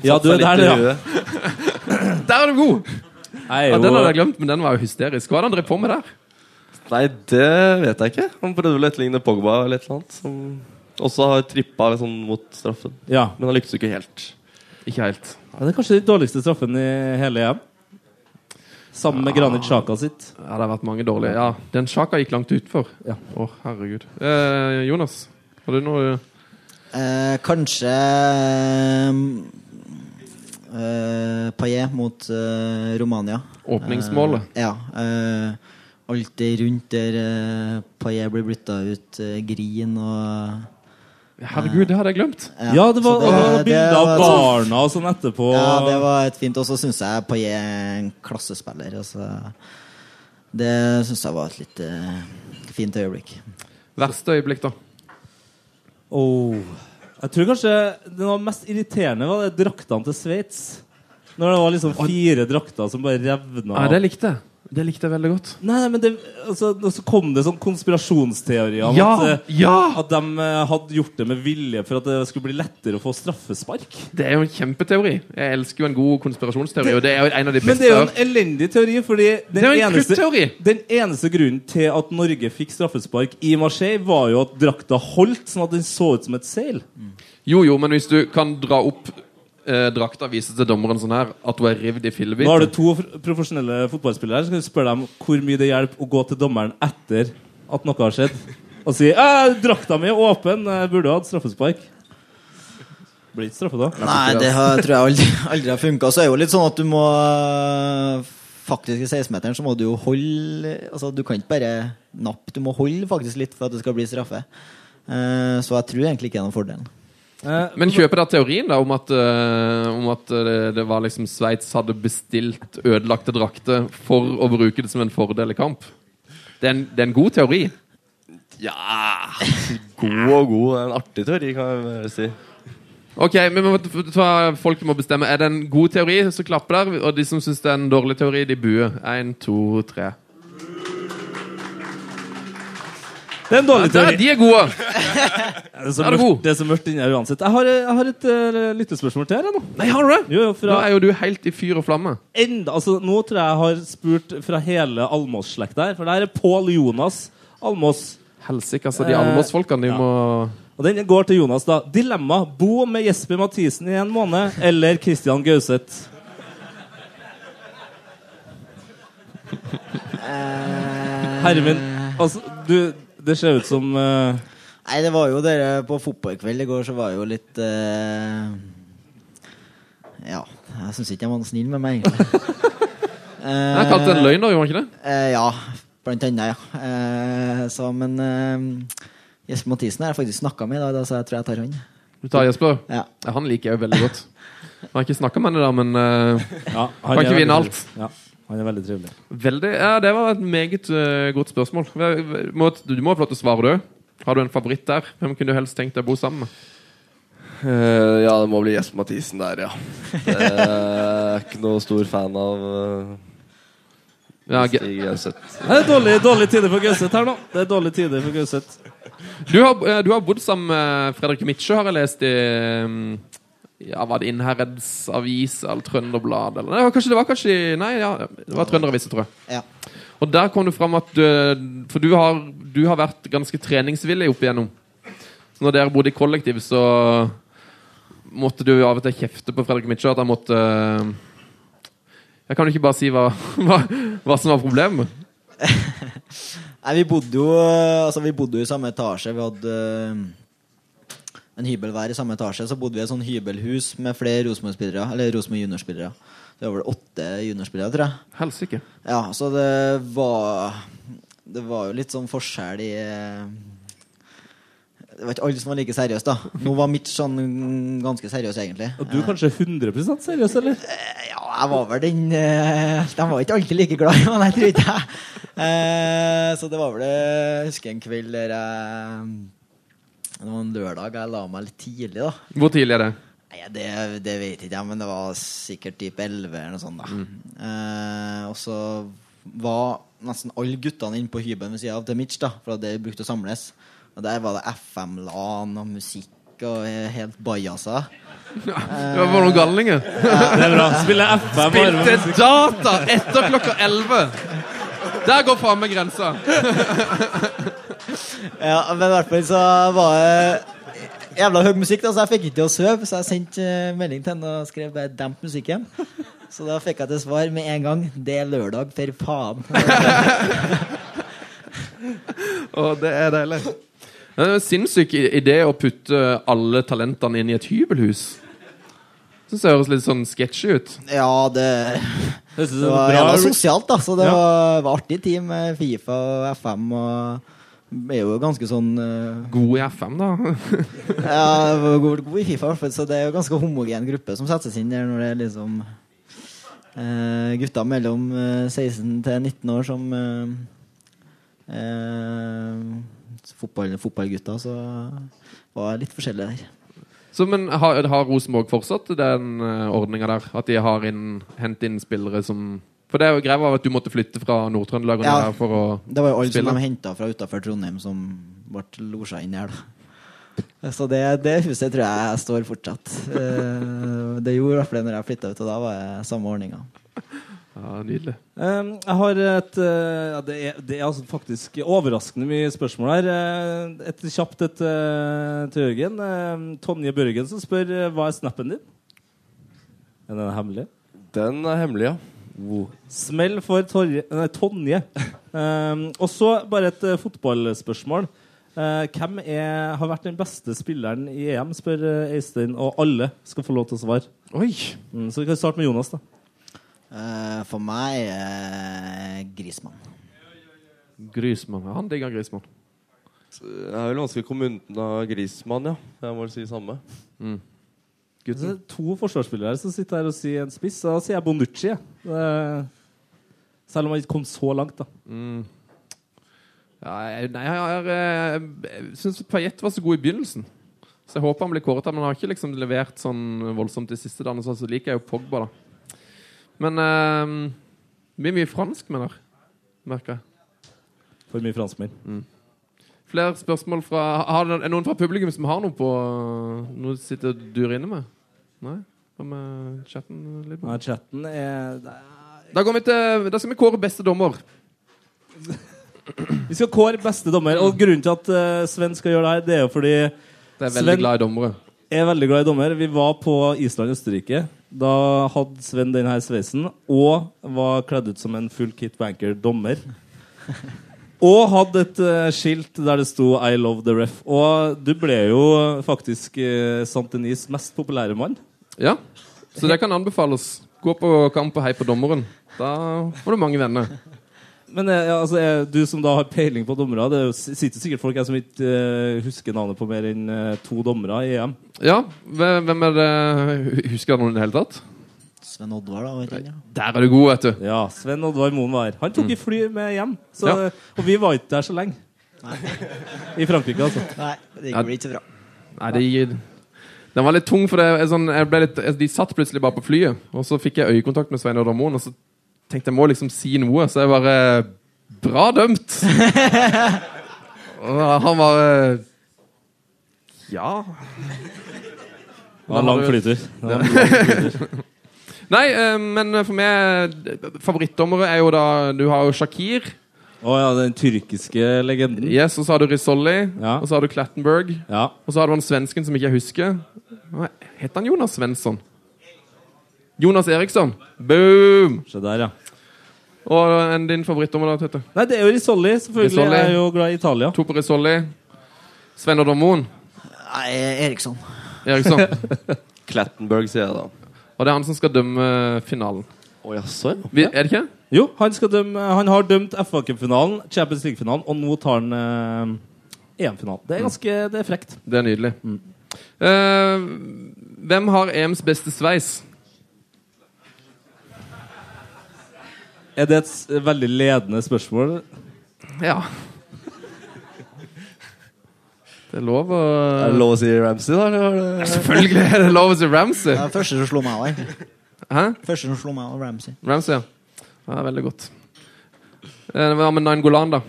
Ja, satt du er der, i ja. Der er du god! Er Ja, den hadde jeg glemt, men den var jo hysterisk. Hva hadde han drevet på med der? Nei, det vet jeg ikke. Han prøvde vel å etterligne Pogba eller et eller annet. Som også har trippa sånn mot straffen. ja. Men han lyktes jo ikke helt. Ikke helt. ja, Det er kanskje den dårligste straffen i hele EM. Sammen med Granit Sjaka sitt. Ja, det har vært mange dårlige. Ja, den Sjaka gikk langt utfor. Ja. Å, herregud. Eh, Jonas, har du noe Eh, kanskje eh, Paillet mot eh, Romania. åpningsmålet? Eh, ja. Eh, alt det rundt der eh, Paillet blir bytta ut, eh, Grin og Herregud, det hadde jeg glemt. Ja, det var, så det var bilder av barna og sånn etterpå. Ja, det var et fint. Og så syns jeg Paillet er en klassespiller. Altså. Det syns jeg var et litt uh, fint øyeblikk. Verste øyeblikk, da? Åh. Jeg tror kanskje det var mest irriterende var det draktene til Sveits. Når det var liksom fire drakter som bare revna. Ja, det likte jeg. Det likte jeg veldig godt. Nei, men det, altså, så kom det sånn konspirasjonsteorier om Ja! at, eh, Ja! at de eh, hadde gjort det med vilje for at det skulle bli lettere å få straffespark. Det er jo en kjempeteori. Jeg elsker jo en god konspirasjonsteori, og det er jo en av de beste Men det er jo en elendig teori, fordi den, Det eneste, den eneste grunnen til at Norge fikk straffespark i Marseille, var jo at drakta holdt, sånn at den så ut som et seil. Jo, jo, men hvis du kan dra opp eh, drakta viser til dommeren sånn her at hun er revet i Nå har du to profesjonelle fotballspillere her, så kan du spørre dem hvor mye det hjelper å gå til dommeren etter at noe har skjedd, og si «Æ, 'Drakta mi er åpen, jeg burde ha hatt straffespark'. Blir ikke straffa da. Nei, det har, tror jeg aldri, aldri har funka. Så er det jo litt sånn at du må Faktisk i 16-meteren så må du jo holde Altså, du kan ikke bare nappe, du må holde faktisk litt for at det skal bli straffe. Eh, så jeg tror egentlig ikke det er noen fordel. Eh, Men kjøper dere teorien da om at, uh, om at det, det var liksom Sveits hadde bestilt ødelagte drakter for å bruke det som en fordel i kamp? Det er en, det er en god teori. Ja God og god. En artig teori, kan jeg bare si. Ok, men vi må ta, Folk må bestemme. Er det en god teori, så klapper der. Og de som syns det er en dårlig teori, de buer. Én, to, tre. Det er en dårlig Der, teori. de er gode! Det er så mørkt, god. det er så mørkt inni her uansett. Jeg har, jeg har et uh, lyttespørsmål til her. jeg, nå. Nei, har du det? Jo, fra, Nå er jo du helt i fyr og flamme. enda, altså, nå tror jeg jeg har spurt fra hele Almås-slekta her. For det her er Pål Jonas Almås. Helsike, altså. De Eh, Almås-folkene, de ja. må Og den går til Jonas, da. Dilemma. Bo med Jesper Mathisen i en måned eller Christian Gauseth? Hermin, altså, du, det ser ut som uh... Nei, det var jo dere på fotballkveld i går, så var jo litt uh... Ja, jeg syns ikke jeg var noe snill med meg, egentlig. Eh, Jeg kalte det en løgn, da, gjorde han ikke det? Uh, ja, blant annet, ja. Eh, så, men Jesper Mathisen har jeg faktisk snakka med i dag, så jeg tror jeg tar han. Du tar Jesper? Ja. Ja, han liker jeg jo veldig godt. Jeg har ikke snakka med henne, da, men uh, ja, Kan ikke vinne alt. Ja. Han er veldig trivelig. Veldig, ja, Det var et meget uh, godt spørsmål. Må, du må ha lov til å svare, du. Har du en favoritt der? Hvem kunne du helst tenkt deg å bo sammen med? Uh, ja, det må bli Jesper Mathisen der, ja. Det er ikke noe stor fan av uh, Ja, Stig Gauseth. Det er dårlig, dårlig tider for Gauseth her nå. Det er dårlig tider for Gauseth. Du har, du har bodd sammen med Fredrik Mitsjø, har jeg lest i mm, ja, Var det Innherreds Avis eller Trønderblad? Eller, nei, kanskje det var kanskje Nei, ja, det var Trønderavisa, tror jeg. Ja. Og der kom det fram at du, For du har, du har vært ganske treningsvillig opp igjennom. Så når dere bodde i kollektiv, så måtte du av og til kjefte på Fredrik Mitsjø at han måtte Jeg kan jo ikke bare si hva, hva, hva som var problemet. Nei, vi bodde jo altså, vi bodde jo i samme etasje. Vi hadde en hybel hver i samme etasje. Så bodde vi i et sånn hybelhus med flere Rosenborg-spillere. Eller Rosenborg juniorspillere. Det var vel åtte juniorspillere, tror jeg. Helsike. Ja, så det var Det var jo litt sånn forskjell i eh, Det var ikke alle som var like seriøse, da. Nå var mitt sånn ganske seriøs, egentlig. Og du er kanskje 100 seriøs, eller? Ja, jeg var vel den eh, De var ikke alltid like glad i meg, nei, tror ikke jeg. Eh, så det var vel Jeg husker en kveld der jeg Det var en lørdag jeg la meg litt tidlig, da. Hvor tidlig er det? Nei, det, det vet ikke jeg, men det var sikkert type 11 eller noe sånt. da eh, Og så var nesten alle guttene inne på hybelen ved sida av til Mitch, da for det brukte å samles. Og der var det FM-LAN og musikk og helt bajasa. Det var noen galninger. Det er bra. Spille FM. Spilte data etter klokka 11! Der går faen meg grensa. Ja, men i hvert fall så var det jævla høy musikk, da, så jeg fikk ikke til å sove. Så jeg sendte eh, melding til henne og skrev bare 'demp musikken'. Så da fikk jeg til svar med en gang. Det er lørdag, for faen. Og det er deilig. Det er en sinnssyk idé å putte alle talentene inn i et hybelhus. Syns det høres litt sånn sketsjy ut. Ja, det, det var jævla sosialt, da. Så det Ja. var, var artig tid med Fifa og FM. Og er jo ganske sånn uh, God i FM, da. Ja, god, god i Fifa. Så det er jo ganske homogen gruppe som settes inn der når det er liksom uh, gutter mellom eh, 16 til 19 år som eh, eh, fotball, fotballgutter, så var litt forskjellig der. Så, men har, har Rosenborg fortsatt den uh, ordninga der? At de har inn, hentet inn spillere som For det er jo greia var at du måtte flytte fra Nord-Trøndelag og ned Ja. her for å Det var jo alle spille. som de henta fra utafor Trondheim, som ble losja inn her, da. Så det, det huset tror jeg står fortsatt. Eh, Det gjorde i hvert fall det når jeg flytta ut, og da var det samme ordninga. Ja, Nydelig. Jeg har et uh, ja, det, er, det er altså faktisk overraskende mye spørsmål her. Uh, et kjapt et til Jørgen. Tonje Børgen som spør hva er snappen din? Er den hemmelig? Den er hemmelig, ja. Smell for Torje, nei, Tonje. Um, og så bare et uh, fotballspørsmål. Uh, hvem er, har vært den beste spilleren i EM, spør uh, Eistein, Og alle skal få lov til å svare. Oi! Mm, så vi kan starte med Jonas. da Eh, For meg uh, Grismann. Grismann. Han digger Grismann. Det er vel vanskelig å komme unna Grismann, ja. Jeg må vel si samme. Så er to forsvarsspillere som sitter her og sier en spiss. Da sier jeg Bonucci. jeg. Det- Selv om han ikke kom så langt, da. Ja, jeg, nei, jeg, jeg, eh, jeg syns Payet var så god i begynnelsen. Så jeg håper han blir kåret. Men han har ikke liksom levert sånn voldsomt de siste dagene. Så liker jeg jo Pogba, da. Men eh, mye, mye fransk her, merker jeg. For mye franskmenn. Flere spørsmål fra har, det noen fra publikum som har noe på Noe du sitter og durer inne med? Nei? Hva med chatten? Litt? Nei, chatten er Da, går vi til, da skal vi kåre beste dommer. Vi skal kåre beste dommer. Og grunnen til at eh, Sven skal gjøre det her, det er jo fordi Det er veldig Sven- glad i dommere. er veldig glad i dommer. Vi var på Island og Østerrike. Da hadde Sven denne sveisen og var kledd ut som en full kit banker dommer. Og hadde et uh, skilt der det sto 'I love the ref'. Og du ble jo faktisk uh, Santinis mest populære mann. Ja, så det kan anbefales. Gå på kamp og hei på dommeren. Da får du mange venner. Men eh, ja, altså, eh, du som da har peiling på dommere, det er sitter sikkert folk her som ikke uh, husker navnet på mer enn uh, to dommere i EM. Ja, hvem er det Husker du noen i det hele tatt? Sven Oddvar, da. Vet jeg, ja. Der er du god, vet du. Ja, Sven Oddvar Moen var her. Han tok i fly med hjem. Så, Ja. Og vi var ikke der så lenge. I Frankrike, altså. Nei, det gikk ikke så bra. Nei, det gir Den var litt tung, for det er sånn, jeg ble litt, de satt plutselig bare på flyet, og så fikk jeg øyekontakt med Svein Oddvar Moen, og så tenkte jeg må liksom si noe, så jeg bare Bra dømt! og han var Ja Det var lang flytur. Nei, eh, men for meg Favorittdommere er jo da Du har jo Shakir. Å ja, den tyrkiske legenden. Yes, Og så har du Risolli. Ja. Og så har du Clattenberg. Ja. Og så har du han svensken som ikke jeg husker. Hva Het han Jonas Svensson? Jonas Eriksson. Boom! Se der, ja. Og en din favorittdommer, da, Tete? Nei, det er jo Risolli. Selvfølgelig. Risolli. Jeg er jo glad i Italia. To på Risolli. Sven Oddvar Moen. Nei, Eriksson. Eriksson. Clattenberg, sier jeg da. Og det er han som skal dømme finalen. Å jaså, ja. Vi, er det ikke? Jo, han, skal dømme, han har dømt FA Cup-finalen, Champions League-finalen, og nå tar han eh, EM-finalen. Det er ganske det er frekt. Det er nydelig. Eh, hvem har EMs beste sveis? Er det et veldig ledende spørsmål? Ja. Det er lov å Er det lov å si Ramsey, da? Eller var. Selvfølgelig er det lov å si Ramsey. Det er første som slo meg òg, egentlig. Hæ? Første som slo meg var Ramsey. Ramsey, ja. ja. Veldig godt. Eh, Hva med Nangolan, da?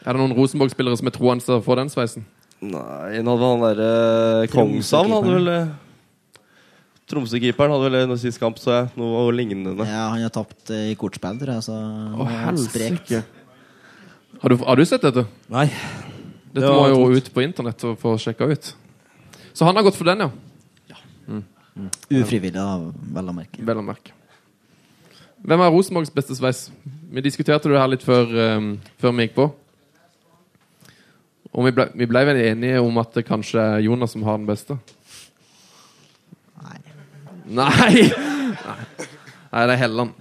Er det noen Rosenborg-spillere som er troende til å få den sveisen? Nei, nå hadde han derre Kongshavn hadde vel eh, Tromsø-keeperen hadde vel noe sist kamp, så jeg. Noe lignende. Ja, han har tapt eh, i kortspill, tror jeg, så Å, helsike. Har du, har du sett dette? Nei. Dette Det må var jo ut på internett og få sjekka ut. Så han har gått for den, ja. Ufrivillig, da, vel å merke. Vel å merke. Hvem er Rosenborgs beste sveis? Vi diskuterte det her litt før, um, før vi gikk på. Og vi ble, vi ble vel enige om at det kanskje er Jonas som har den beste? Nei. Nei! Nei, det er Helland.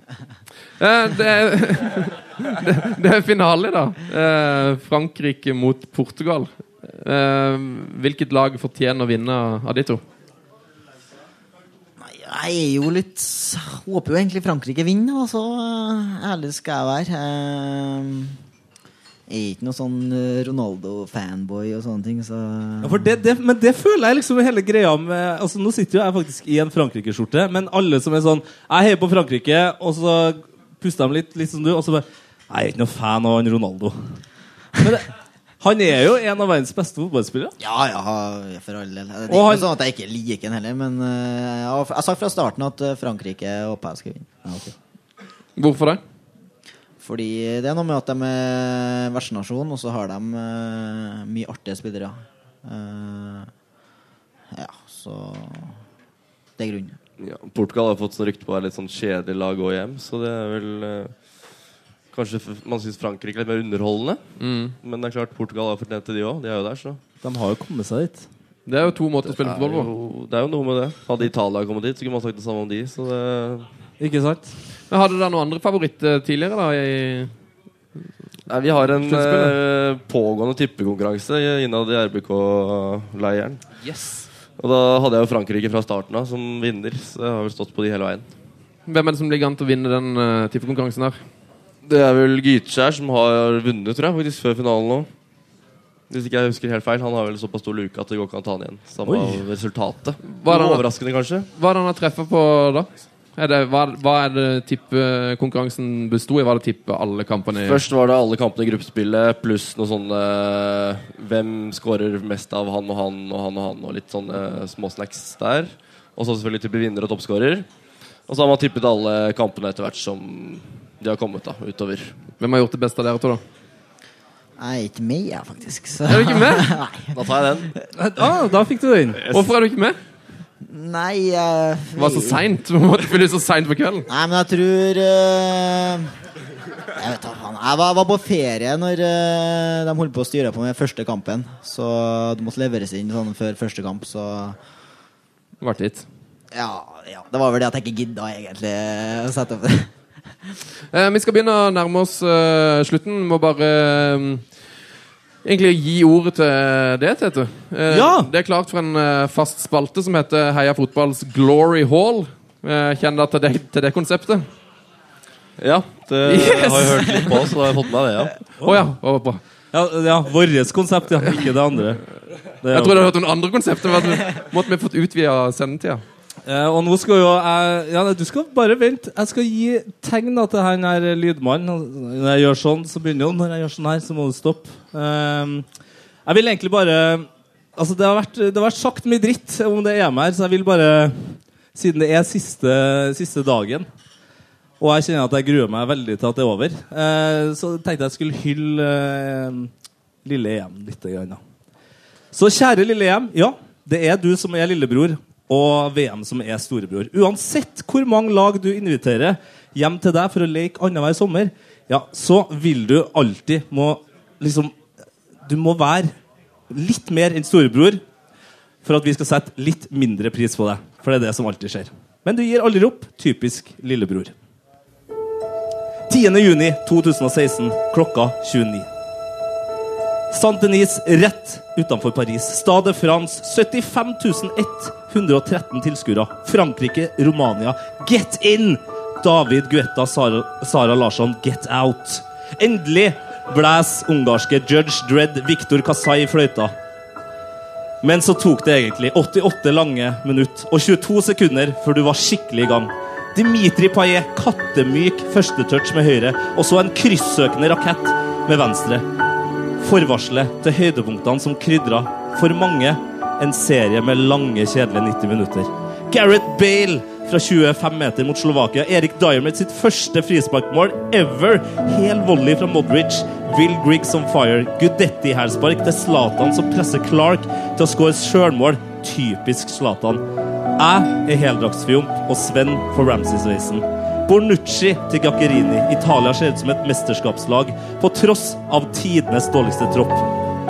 Eh, det, er, det, det er finale, da. Eh, Frankrike mot Portugal. Eh, hvilket lag fortjener å vinne av de to? Nei, Jeg er jo litt Håper jo egentlig Frankrike vinner, da, så eh, ærlig skal jeg være. Eh, Jeg er ikke noe sånn eh, Ronaldo-fanboy og sånne ting, så Ja, for det, det, men det føler jeg liksom hele greia med altså Nå sitter jo jeg faktisk i en Frankrike-skjorte, men alle som er sånn Jeg heier på Frankrike, og så puster de litt, litt som du, og så bare Jeg er ikke noe fan av han Ronaldo. Men det, han er jo en av verdens beste fotballspillere. Ja, ja, for all del. Det er ikke han- sånn at jeg ikke liker han heller, men uh, jeg har sagt fra starten at eh, Frankrike og jeg skal vinne. Ja, okay. Hvorfor det? Fordi det er noe med at de er vertsnasjon, og så har de uh, mye artige spillere. Uh, ja, så Det er grunnen. Ja, Portugal har fått sånn rykte på å være litt sånn kjedelig lag å hjem, så det er vel eh, Kanskje man syns Frankrike er litt mer underholdende. Mm. Men det er klart Portugal har fortjent til de òg. De er jo der, så. De har jo kommet seg dit. Det er jo to måter å spille fotball på. det er jo noe med det. Hadde Italia kommet dit, så kunne man sagt det samme om de. Så det Ikke sant? Men Hadde dere noen andre favoritter tidligere? da? I... Nei, Vi har en eh, pågående tippekonkurranse innad i RBK-leiren. Yes. Og da hadde jeg jo Frankrike fra starten av som vinner. Så jeg har vel stått på de hele veien. Hvem er det som ligger an til å vinne den uh, tippekonkurransen her? Det er vel Gytskjær som har vunnet, tror jeg, faktisk før finalen nå. Hvis ikke jeg husker helt feil. Han har vel såpass stor luke at det går ikke an å ta han igjen. Samme av resultatet. Hva er det- overraskende, kanskje. Hva er det han har treffet på da? Er det, hva, hva er det tippekonkurransen besto i? Var det tippe alle kampene i Først var det alle kampene i gruppespillet pluss noe sånne Hvem skårer mest av han og han og han og han, og litt sånne småsnacks der. Og så selvfølgelig type vinner og toppskårer. Og så har man tippet alle kampene etter hvert som de har kommet da, utover. Hvem har gjort det beste av dere to, da? Er ikke med, jeg, faktisk. Så. Er du ikke med? Nei. Da tar jeg den. Ah, da fikk du den. Hvorfor er du ikke med? Nei jeg, Det var så seint. Du måtte fylle ut så seint på kvelden. Nei, men jeg tror uh, Jeg vet da faen. Jeg var, var på ferie når uh, de holdt på å styre på med første kampen. Så det måtte leveres inn sånn før første kamp, så Vært hit. ja, ja. Det var vel det at jeg ikke gidda egentlig å sette opp det. Eh, vi skal begynne å nærme oss eh, slutten. Må bare eh, egentlig gi ordet til det, Tete. Eh, Ja! Det er klart for en eh, fast spalte som heter Heia fotballs Glory Hall. Eh, Kjenner dere til det, til det konseptet? Ja, det Yes! har jeg hørt litt på, så da har jeg fått med det, ja. Å ja. å, bra. Ja, ja vårt konsept, ja. Ikke det andre. Det er Jeg tror du har hørt noen andre konsepter. men at Måtte vi fått utvida sendetida? Eh, og nå skal jo jeg Ja, du skal bare vente. Jeg skal gi tegn til han her lydmannen. Når jeg gjør sånn, så begynner han. Når jeg gjør sånn her, så må du stoppe. Eh, jeg vil egentlig bare Altså, det har, vært, det har vært sagt mye dritt om det EM her, så jeg vil bare Siden det er siste, siste dagen, og jeg kjenner at jeg gruer meg veldig til at det er over, eh, så tenkte jeg skulle hylle eh, lille EM litt. Grann, da. Så kjære lille EM, ja, det er du som er lillebror, og VM som er storebror. Uansett hvor mange lag du inviterer hjem til deg for å leke annenhver sommer, ja, så vil du alltid må liksom Du må være litt mer enn storebror for at vi skal sette litt mindre pris på deg. For det er det som alltid skjer. Men du gir aldri opp. Typisk lillebror. 10. juni 2016 klokka 29. Saint-Denis rett utenfor Paris. Stade France 75 113 tilskuere. Frankrike, Romania. Get in! David Guetta, Sara, Sara Larsson, get out. Endelig blæs ungarske Judge Dredd Viktor Kasai fløyta. Men så tok det egentlig 88 lange minutter og 22 sekunder før du var skikkelig i gang. Dimitri Payet kattemyk førstetouch med høyre, og så en kryssøkende rakett med venstre. Forvarselet til høydepunktene som krydra for mange en serie med lange, kjedelige 90 minutter. Gareth Bale fra 25 meter mot Slovakia. Erik Diamond sitt første frisparkmål ever. Hel volley fra Modric. Will Griggs on fire. Gudetti-hælspark til Zlatan som presser Clark til å skåre sjølmål. Typisk Zlatan. Jeg er heldragsfjomp, og Sven får Ramsay-sveisen. Bornucci til Gaccherini. Italia ser ut som et mesterskapslag, på tross av tidenes dårligste tropp.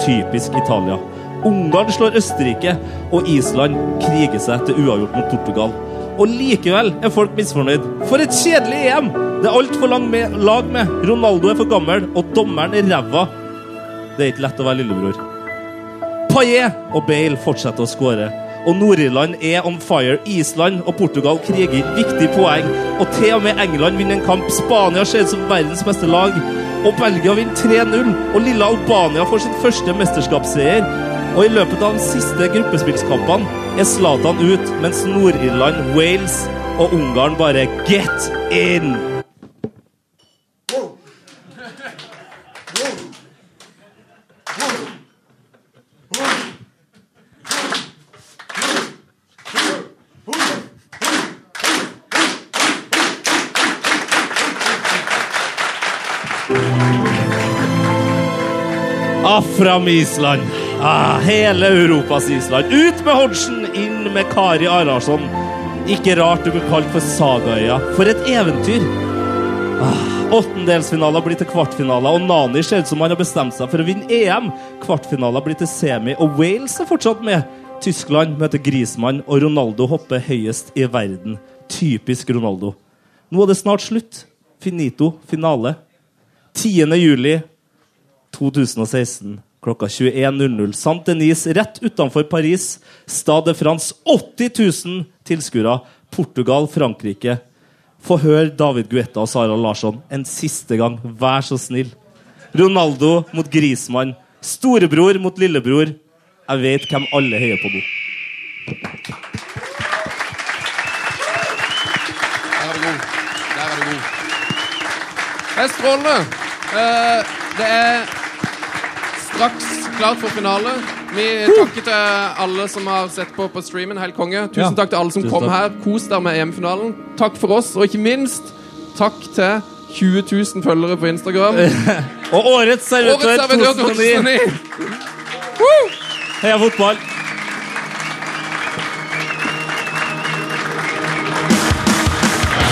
Typisk Italia. Ungarn slår Østerrike, og Island kriger seg til uavgjort mot Portugal. Og likevel er folk misfornøyd. For et kjedelig EM! Det er altfor lang med, lag med. Ronaldo er for gammel, og dommeren er ræva. Det er ikke lett å være lillebror. Paillet og Bale fortsetter å skåre. Og Nord-Irland er on fire. Island og Portugal kriger viktig poeng. Og til og med England vinner en kamp. Spania ser ut som verdens beste lag. Og Belgia vinner 3-0. Og lille Albania får sin første mesterskapsseier. Og i løpet av de siste gruppespillskampene er Zlatan ut, mens Nord-Irland, Wales og Ungarn bare get in! Afram fram Island. Ah, hele Europas Island. Ut med Hodgson, inn med Kari Ararsson. Ikke rart du blir kalt for Sagaøya. For et eventyr! Ah, Åttendelsfinaler blir til kvartfinaler, og Nani ser ut som han har bestemt seg for å vinne EM. Kvartfinaler blir til semi, og Wales er fortsatt med. Tyskland møter Grismann, og Ronaldo hopper høyest i verden. Typisk Ronaldo. Nå er det snart slutt. Finito. Finale. 10. juli 2016 klokka 21.00. Saint-Denis rett utenfor Paris. Stade France 80 000 tilskuere. Portugal, Frankrike. Få høre David Guetta og Sara Larsson en siste gang. Vær så snill. Ronaldo mot Grismann. Storebror mot lillebror. Jeg vet hvem alle heier på nå. Der er du god. Der er du god. Det er strålende. Eh, det er straks klart for finale. Vi takker til alle som har sett på på streamen. Helt konge. Tusen Ja. takk til alle som Tusen kom takk. her. Kos dere med EM-finalen. Takk for oss, og ikke minst takk til 20 000 følgere på Instagram. Og årets servitør Årets servitør 2009. 2009. Woo! Heia fotball!